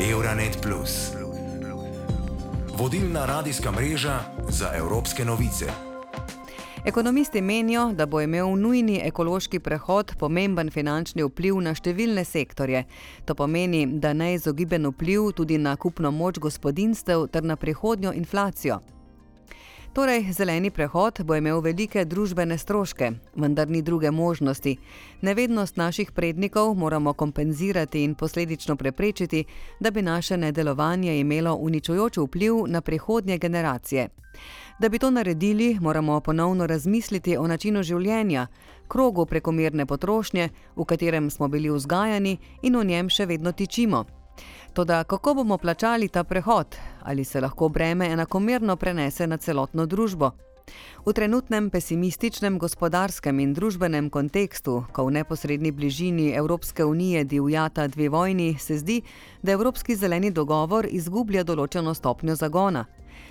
Euronet. Vodilna radijska mreža za evropske novice. Ekonomisti menijo, da bo imel nujni ekološki prehod pomemben finančni vpliv na številne sektorje. To pomeni, da neizogiben vpliv tudi na kupno moč gospodinstev ter na prihodnjo inflacijo. Torej, zeleni prehod bo imel velike družbene stroške, vendar ni druge možnosti. Nevednost naših prednikov moramo kompenzirati in posledično preprečiti, da bi naše nedelovanje imelo uničujoč vpliv na prihodnje generacije. Da bi to naredili, moramo ponovno razmisliti o načinu življenja, krogu prekomerne potrošnje, v katerem smo bili vzgajani in v njem še vedno tičimo. Toda kako bomo plačali ta prehod? Ali se lahko breme enakomerno prenese na celotno družbo? V trenutnem pesimističnem gospodarskem in družbenem kontekstu, ko v neposrednji bližini Evropske unije divjata dve vojni, se zdi, da Evropski zeleni dogovor izgublja določeno stopnjo zagona.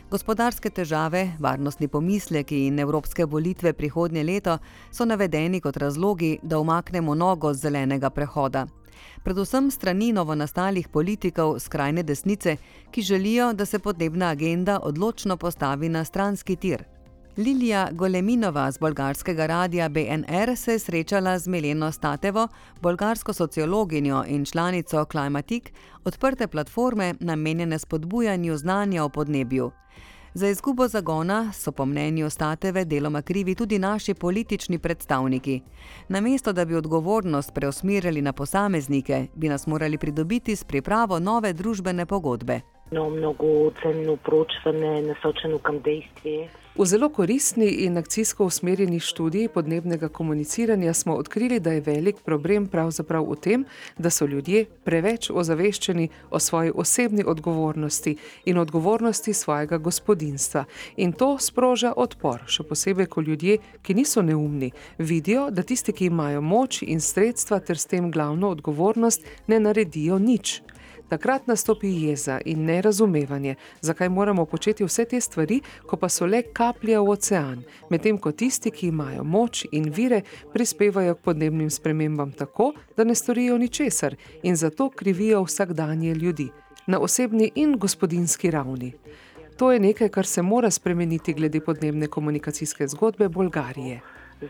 Gospodarske težave, varnostni pomisleki in evropske volitve prihodnje leto so navedeni kot razlogi, da umaknemo nogo z zelenega prehoda predvsem strani novonastalih politikov skrajne desnice, ki želijo, da se podnebna agenda odločno postavi na stranski tir. Lilija Goleminova z bolgarskega radia BNR se je srečala z Mileno Statevo, bolgarsko sociologinjo in članico Climatic, odprte platforme namenjene spodbujanju znanja o podnebju. Za izgubo zagona so po mnenju Stateve deloma krivi tudi naši politični predstavniki. Namesto da bi odgovornost preusmerili na posameznike, bi nas morali pridobiti s pripravo nove družbene pogodbe. No, mnogo cenno poročanje, nasočeno kam dejstvi. V zelo koristni in akcijsko usmerjeni študiji podnebnega komuniciranja smo odkrili, da je velik problem pravzaprav v tem, da so ljudje preveč ozaveščeni o svoji osebni odgovornosti in odgovornosti svojega gospodinstva. In to sproža odpor, še posebej, ko ljudje, ki niso neumni, vidijo, da tisti, ki imajo moč in sredstva ter s tem glavno odgovornost, ne naredijo nič. Takrat nastopi jeza in nerazumevanje, zakaj moramo početi vse te stvari, ko pa so le kaplje v ocean, medtem ko tisti, ki imajo moč in vire, prispevajo k podnebnim spremembam tako, da ne storijo ničesar in zato krivijo vsakdanje ljudi, na osebni in gospodinski ravni. To je nekaj, kar se mora spremeniti glede podnebne komunikacijske zgodbe Bolgarije.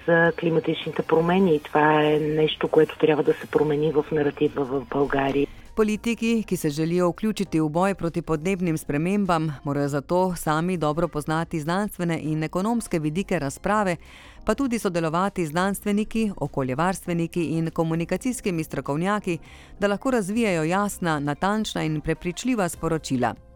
За климатичните промени и това е нещо, което трябва да се промени в наратива в България. Politiki, ki se želijo vključiti v boj proti podnebnim spremembam, morajo zato sami dobro poznati znanstvene in ekonomske vidike razprave, pa tudi sodelovati z znanstveniki, okoljevarstveniki in komunikacijskimi strokovnjaki, da lahko razvijajo jasna, natančna in prepričljiva sporočila.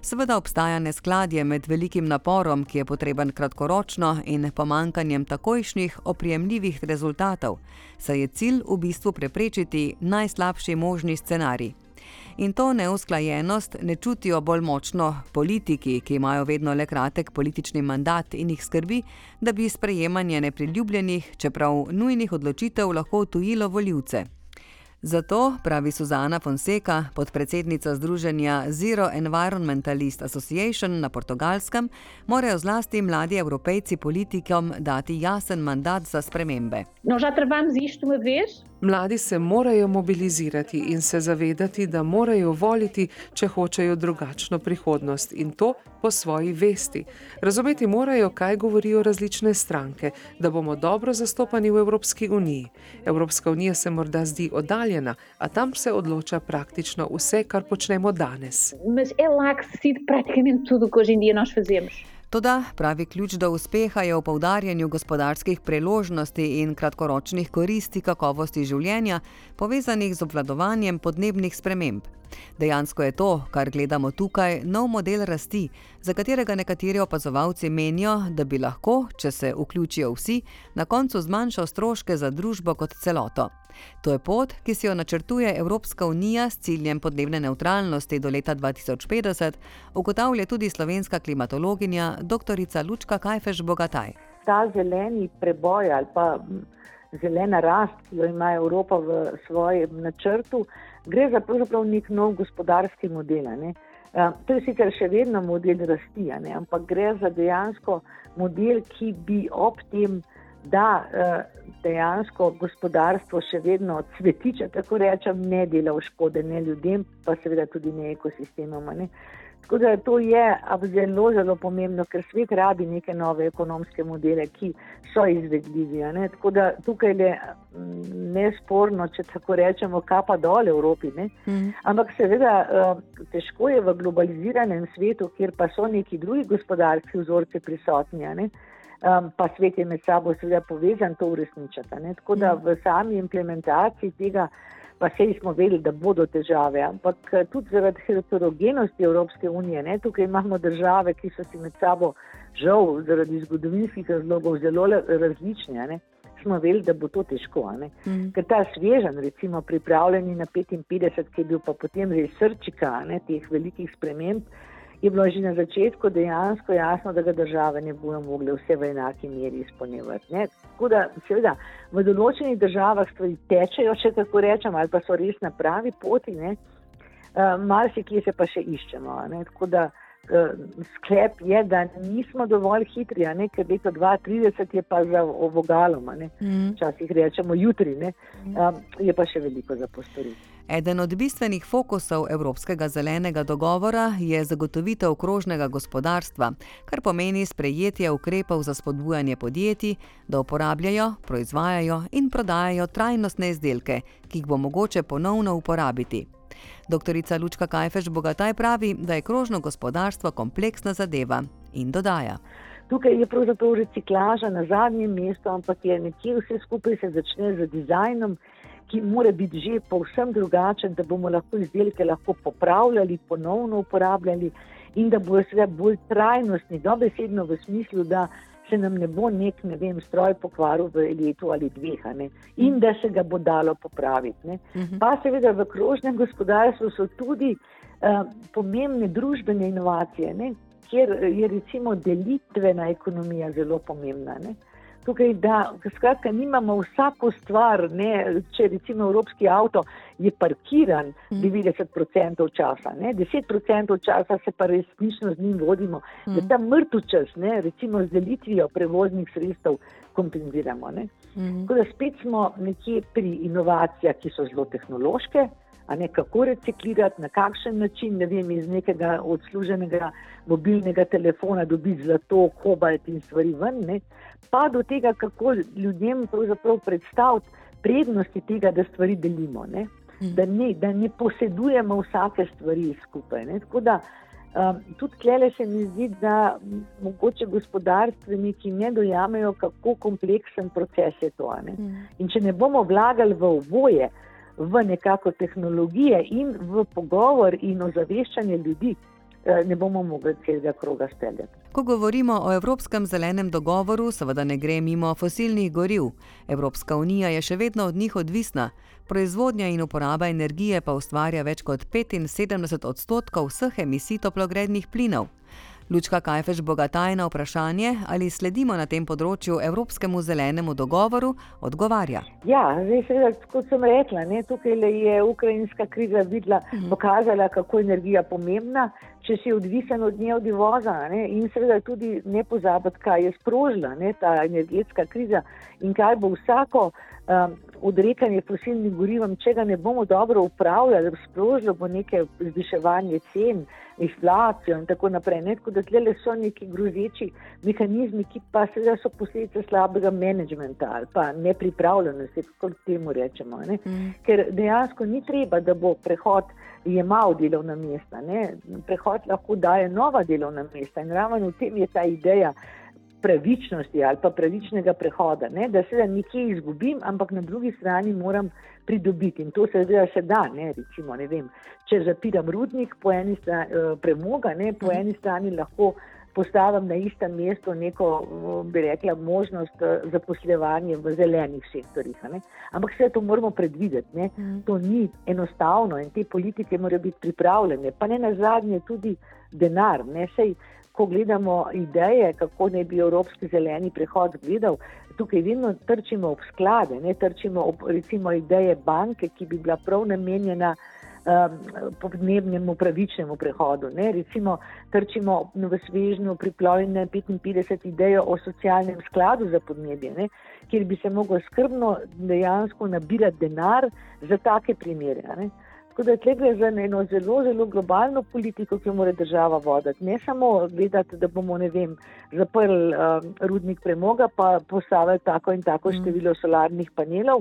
Seveda obstaja neskladje med velikim naporom, ki je potreben kratkoročno, in pomankanjem takojšnjih oprijemljivih rezultatov, saj je cilj v bistvu preprečiti najslabši možni scenarij. In to neusklajenost ne čutijo bolj močno politiki, ki imajo vedno le kratek politični mandat in jih skrbi, da bi sprejemanje nepriljubljenih, čeprav nujnih odločitev lahko tujilo voljivce. Zato, pravi Suzana Fonseca, podpredsednica združenja Zero Environmentalist Association na portugalskem, morajo zlasti mladi evropejci politikom dati jasen mandat za spremembe. No? Mladi se morajo mobilizirati in se zavedati, da morajo voliti, če hočejo drugačno prihodnost in to po svoji vesti. Razumeti morajo, kaj govorijo različne stranke, da bomo dobro zastopani v Evropski uniji. Evropska unija se morda zdi oddaljena, a tam se odloča praktično vse, kar počnemo danes. Mas é lá que se decide praticamente tudo o que hoje em dia nós fazemos. Toda pravi ključ do uspeha je v poudarjanju gospodarskih priložnosti in kratkoročnih koristi kakovosti življenja, povezanih z obvladovanjem podnebnih sprememb. Dejansko je to, kar gledamo tukaj, nov model rasti, za katerega nekateri opazovalci menijo, da bi lahko, če se vključijo vsi, na koncu zmanjšal stroške za družbo kot celoto. To je pot, ki si jo načrtuje Evropska unija s ciljem podnebne neutralnosti do leta 2050, ugotavlja tudi slovenska klimatologinja dr. Lučka Kajfeš Bogataj. Ta zeleni preboj ali pa zelena rast, ki jo ima Evropa v svojem načrtu, gre za pravzaprav nek nov gospodarski model. Ne? To je sicer še vedno model rasti, ne? ampak gre za dejansko model, ki bi ob tem da dejansko gospodarstvo še vedno cvetiče, tako rečem, ne dela v škode ne ljudem, pa seveda tudi ne ekosistemom. Ne. Tako da to je zelo, zelo pomembno, ker svet rabi neke nove ekonomske modele, ki so izvedljivi. Ne? Tako da tukaj je nesporno, če tako rečemo, kapa dol Evropi. Mm. Ampak seveda težko je v globaliziranem svetu, kjer pa so neki drugi gospodarski vzorci prisotni. Um, pa svet je med sabo seveda povezan, to uresničata. Tako da v sami implementaciji tega pa sej smo vedeli, da bodo težave, ampak eh, tudi zaradi heterogenosti Evropske unije. Ne? Tukaj imamo države, ki so si med sabo žal zaradi zgodovinskih razlogov zelo različne. Ne? Smo vedeli, da bo to težko. Mm. Ker ta svežen, recimo pripravljeni na 55, ki je bil pa potem res srčika ne, teh velikih sprememb, je bilo že na začetku dejansko jasno, da ga države ne bodo mogle vse v enaki meri izpolnjevati. Tako da, seveda, v določenih državah stvari tečejo, če tako rečem, ali pa so res na pravi poti, uh, marsikje se pa še iščemo. Ne? Tako da uh, sklep je, da nismo dovolj hitri, ker leto 2030 je pa za ovogalom, mhm. včasih mm. rečemo jutri, um, je pa še veliko za postoriti. Eden od bistvenih fokusov Evropskega zelenega dogovora je zagotovitev krožnega gospodarstva, kar pomeni sprejetje ukrepov za spodbujanje podjetij, da uporabljajo, proizvajajo in prodajajo trajnostne izdelke, ki jih bo mogoče ponovno uporabiti. Doktorica Lučka Kajfeš Bogataj pravi, da je krožno gospodarstvo kompleksna zadeva in dodaja. Tukaj je pravzaprav reciklaža na zadnjem mestu, ampak je nekje vse skupaj se začne z dizajnom ki mora biti že povsem drugačen, da bomo lahko izdelke lahko popravljali, ponovno uporabljali in da bodo seveda bolj trajnostni, dobesedno v smislu, da se nam ne bo nek, ne vem, stroj pokvaril v letu ali dveh, in da se ga bo dalo popraviti. Ne? Mhm. Pa seveda v krožnem gospodarstvu so tudi uh, pomembne družbene inovacije, ne? kjer je recimo delitvena ekonomija zelo pomembna. Ne? Tukaj, da skratka, nimamo vsako stvar, ne, če recimo evropski avto je parkiran 90% mm. časa, ne, 10% časa se pa resnično z njim vodimo, mm. da ta mrtev čas, ne, recimo z delitvijo prevoznih sredstev, kompenziramo. Mm. Tako da spet smo nekje pri inovacijah, ki so zelo tehnološke ne kako reciklirati, na kakšen način, ne vem, iz nekega odsluženega mobilnega telefona dobiti zlato, kobalt in stvari ven, ne? pa do tega, kako ljudem predstaviti prednosti tega, da stvari delimo, ne? Da, ne, da ne posedujemo vsake stvari skupaj. Ne? Tako da um, tudi klele se mi zdi, da mogoče gospodarstveniki ne dojamejo, kako kompleksen proces je to. Ne? In če ne bomo vlagali v oboje, v nekako tehnologije in v pogovor in ozaveščanje ljudi, eh, ne bomo mogli celega kroga speljati. Ko govorimo o Evropskem zelenem dogovoru, seveda ne gre mimo fosilnih goriv. Evropska unija je še vedno od njih odvisna, proizvodnja in uporaba energije pa ustvarja več kot 75 odstotkov vseh emisij toplogrednih plinov. Lučka Kajfeš Bogataj na vprašanje, ali sledimo na tem področju Evropskemu zelenemu dogovoru, odgovarja. Ja, zdaj, seveda, kot sem rekla, ne, tukaj je ukrajinska kriza videla, mhm. pokazala, kako je energija pomembna, če si odvisen od nje od uvoza. In seveda tudi ne pozabiti, kaj je sprožila ne, ta energetska kriza in kaj bo vsako. Um, odrekanje fosilnim gorivom, če ga ne bomo dobro upravljali, sprožilo bo neke zviševanje cen, inflacijo in tako naprej. Ne? Tako da tle so neki grozeči mehanizmi, ki pa seveda so posledice slabega menedžmenta ali pa nepripravljenosti, kako temu rečemo. Mm. Ker dejansko ni treba, da bo prehod jemal delovna mesta. Ne? Prehod lahko daje nova delovna mesta in ravno v tem je ta ideja pravičnosti ali pa pravičnega prehoda, ne? da se da nekje izgubim, ampak na drugi strani moram pridobiti in to se zdaj še da, ne? recimo, ne vem, če zapiram rudnik po eni strani, eh, premoga, ne? po eni strani lahko postavim na istem mestu neko, bi rekla, možnost eh, zaposlovanja v zelenih sektorjih. Ne? Ampak vse to moramo predvideti, ne? Mhm. to ni enostavno in te politike morajo biti pripravljene, pa ne na zadnje tudi denar. Ne? Sej, ko gledamo ideje, kako naj bi evropski zeleni prehod gledal, tukaj vedno trčimo ob sklade, ne trčimo ob recimo ideje banke, ki bi bila prav namenjena podnebnemu pravičnemu prehodu. Ne? Recimo, trčimo v svežnju pripravljene 55 idejo o socialnem skladu za podnebje, ne? kjer bi se moglo skrbno dejansko nabirati denar za take primere. Ne? Tako da tle gre za eno zelo, zelo globalno politiko, ki jo mora država voditi. Ne samo gledati, da bomo, ne vem, zaprli uh, rudnik premoga, pa postavili tako in tako mm. število solarnih panelov.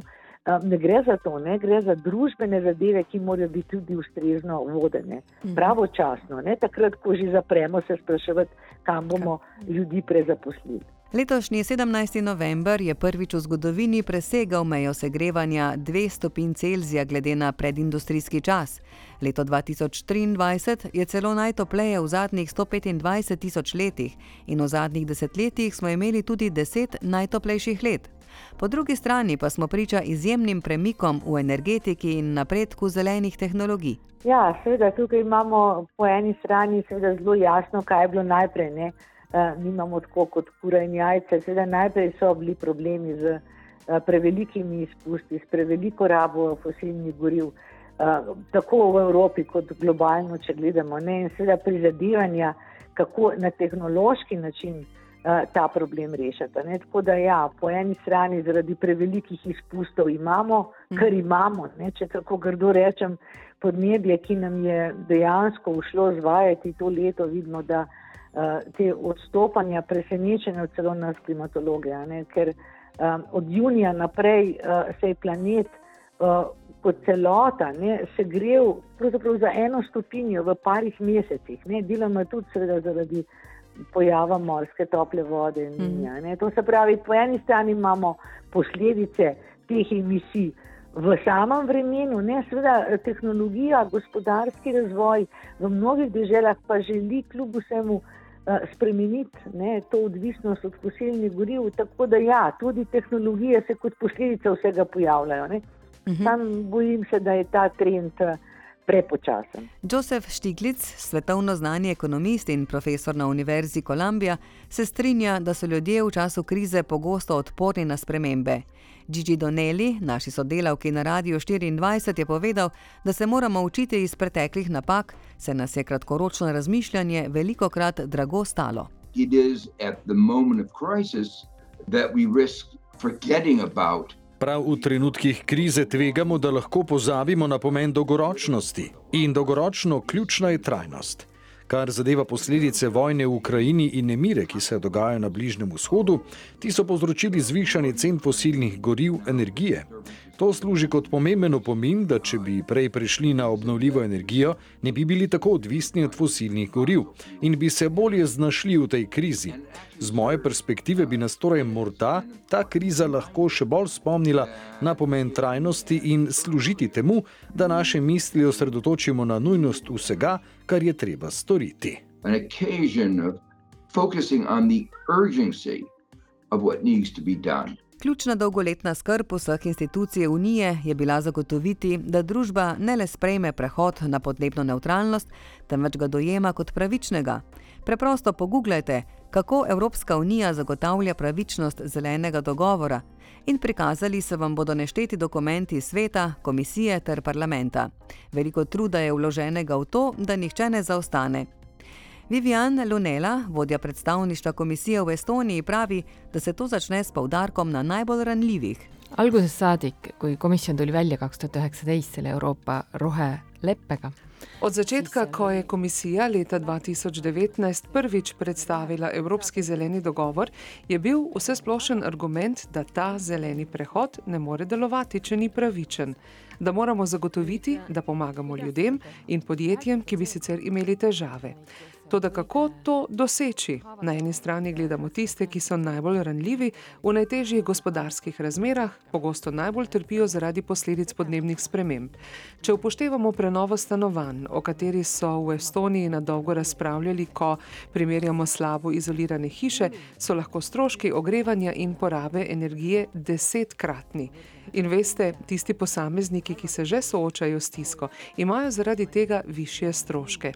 Ne gre za to, ne gre za družbene zadeve, ki morajo biti tudi ustrezno vodene, mhm. pravočasno, ne takrat, ko že zapremo se spraševati, kam bomo ljudi prezaposlili. Letošnji 17. november je prvič v zgodovini presegal mejo segrevanja 2 stopinj Celzija glede na predindustrijski čas. Leto 2023 je celo najtopleje v zadnjih 125 tisoč letih in v zadnjih desetletjih smo imeli tudi 10 najtoplejših let. Po drugi strani pa smo priča izjemnim premikom v energetiki in napredku zelenih tehnologij. Ja, seveda tukaj imamo po eni strani zelo jasno, kaj je bilo najprej. Ne? Uh, nimamo tako kot kura in jajce. Seveda najprej so bili problemi z uh, prevelikimi izpusti, s preveliko rabo fosilnih goriv, uh, tako v Evropi kot globalno, če gledamo. Ne? In seveda prizadevanja, kako na tehnološki način. Ta problem rešiti. Ne? Tako da ja, po eni strani zaradi prevelikih izpustov imamo, kar mhm. imamo, ne? če tako grdo rečem, podnebje, ki nam je dejansko ušlo zvajati to leto, vidimo, da uh, te odstopanja presenečenja celo nas klimatologe, ker um, od junija naprej uh, se je planet uh, kot celota ne, se grev za eno stopinjo v parih mesecih, ne, delamo tudi seveda zaradi pojava morske tople vode. In minja, mm. To se pravi, po eni strani imamo posledice teh emisij v samem vremenu, ne seveda tehnologija, gospodarski razvoj v mnogih državah pa želi kljub vsemu. Eh, spremeniti ne, to odvisnost od fosilnih goriv, tako da ja, tudi tehnologije se kot posledica vsega pojavljajo. Mhm. Sam uh -huh. bojim se, da je ta trend uh, prepočasen. Josef Štiglic, svetovno znani ekonomist in profesor na Univerzi Columbia, se strinja, da so ljudje v času krize pogosto odporni na spremembe. Gigi Donnelly, naši sodelavki na Radio 24, je povedal, da se moramo učiti iz preteklih napak, se nas je kratkoročno razmišljanje veliko krat drago stalo. It is at the moment of crisis that we risk forgetting about Prav v trenutkih krize tvegamo, da lahko pozabimo na pomen dolgoročnosti in dolgoročno ključna je trajnost. Kar zadeva posledice vojne v Ukrajini in nemire, ki se dogajajo na Bližnjem vzhodu, ti so povzročili zvišanje cen fosilnih goriv energije. To služi kot pomemben opomin, da če bi prej prešli na obnovljivo energijo, ne bi bili tako odvisni od fosilnih goriv in bi se bolje znašli v tej krizi. Z moje perspektive bi nas torej morda ta kriza lahko še bolj spomnila na pomen trajnosti in služiti temu, da naše misli osredotočimo na nujnost vsega, kar je treba storiti. Focusing on the urgency of what needs to be done. Ključna dolgoletna skrb vseh institucij Unije je bila zagotoviti, da družba ne le sprejme prehod na podnebno neutralnost, temveč ga dojema kot pravičnega. Preprosto pogooglejte, kako Evropska unija zagotavlja pravičnost zelenega dogovora in prikazali se vam bodo nešteti dokumenti sveta, komisije ter parlamenta. Veliko truda je vloženega v to, da nihče ne zaostane Vivian Lunela, vodja predstavništva komisije v Estoniji, pravi, da se to začne s poudarkom na najbolj ranljivih. algusest saadik, kui komisjon tuli välja kaks tuhat üheksateist selle Euroopa roheleppega. Od začetka, ko je komisija leta 2019 prvič predstavila Evropski zeleni dogovor, je bil vsesplošen argument, da ta zeleni prehod ne more delovati, če ni pravičen. Da moramo zagotoviti, da pomagamo ljudem in podjetjem, ki bi sicer imeli težave. Toda kako to doseči? Na eni strani gledamo tiste, ki so najbolj ranljivi v najtežjih gospodarskih razmerah, pogosto najbolj trpijo zaradi posledic podnebnih sprememb. Če upoštevamo prenovo stanovanj, o kateri so v Estoniji na dolgo razpravljali, ko primerjamo slabo izolirane hiše, so lahko stroški ogrevanja in porabe energije desetkratni. In veste, tisti posamezniki, ki se že soočajo s tisko, imajo zaradi tega više stroške.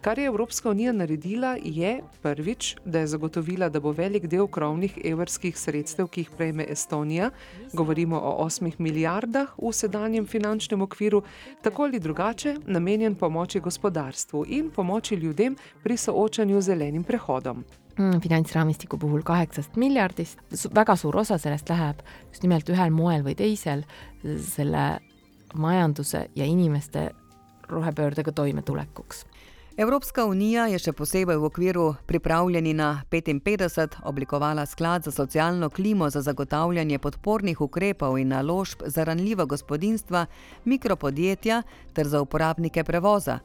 Kar je Evropska unija naredila, je prvič, da je zagotovila, da bo velik del krovnih evrskih sredstev, ki jih prejme Estonija, govorimo o 8 milijardah v sedanjem finančnem okviru, tako ali drugače namenjen pomoči gospodarstvu in pomoči ljudem pri soočanju z zelenim prehodom. Mm, finantsraamistiku puhul kaheksast miljardist, väga suur osa sellest läheb just nimelt ühel moel või teisel selle majanduse ja inimeste rohepöördega toimetulekuks. Evropska unija je še posebej v okviru pripravljeni na 55 oblikovala sklad za socialno klimo za zagotavljanje podpornih ukrepov in naložb za ranljiva gospodinstva, mikropodjetja ter za uporabnike prevoza.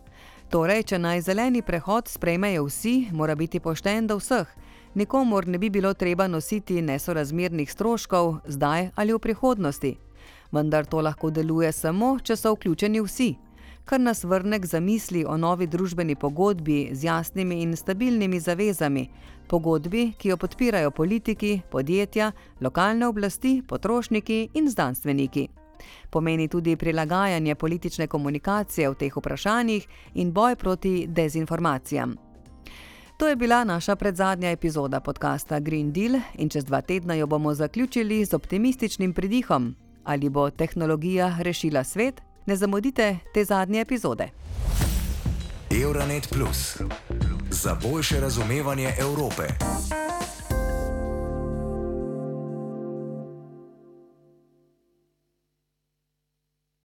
Torej, če naj zeleni prehod sprejmejo vsi, mora biti pošten do vseh. Nikomor ne bi bilo treba nositi nesorazmernih stroškov zdaj ali v prihodnosti. Vendar to lahko deluje samo, če so vključeni vsi kar nas vrne k zamisli o novi družbeni pogodbi z jasnimi in stabilnimi zavezami, pogodbi, ki jo podpirajo politiki, podjetja, lokalne oblasti, potrošniki in znanstveniki. Pomeni tudi prilagajanje politične komunikacije v teh vprašanjih in boj proti dezinformacijam. To je bila naša predzadnja epizoda podcasta Green Deal in čez dva tedna jo bomo zaključili z optimističnim pridihom. Ali bo tehnologija rešila svet? Ne zamudite te zadnje epizode. Euronet Plus za boljše razumevanje Evrope.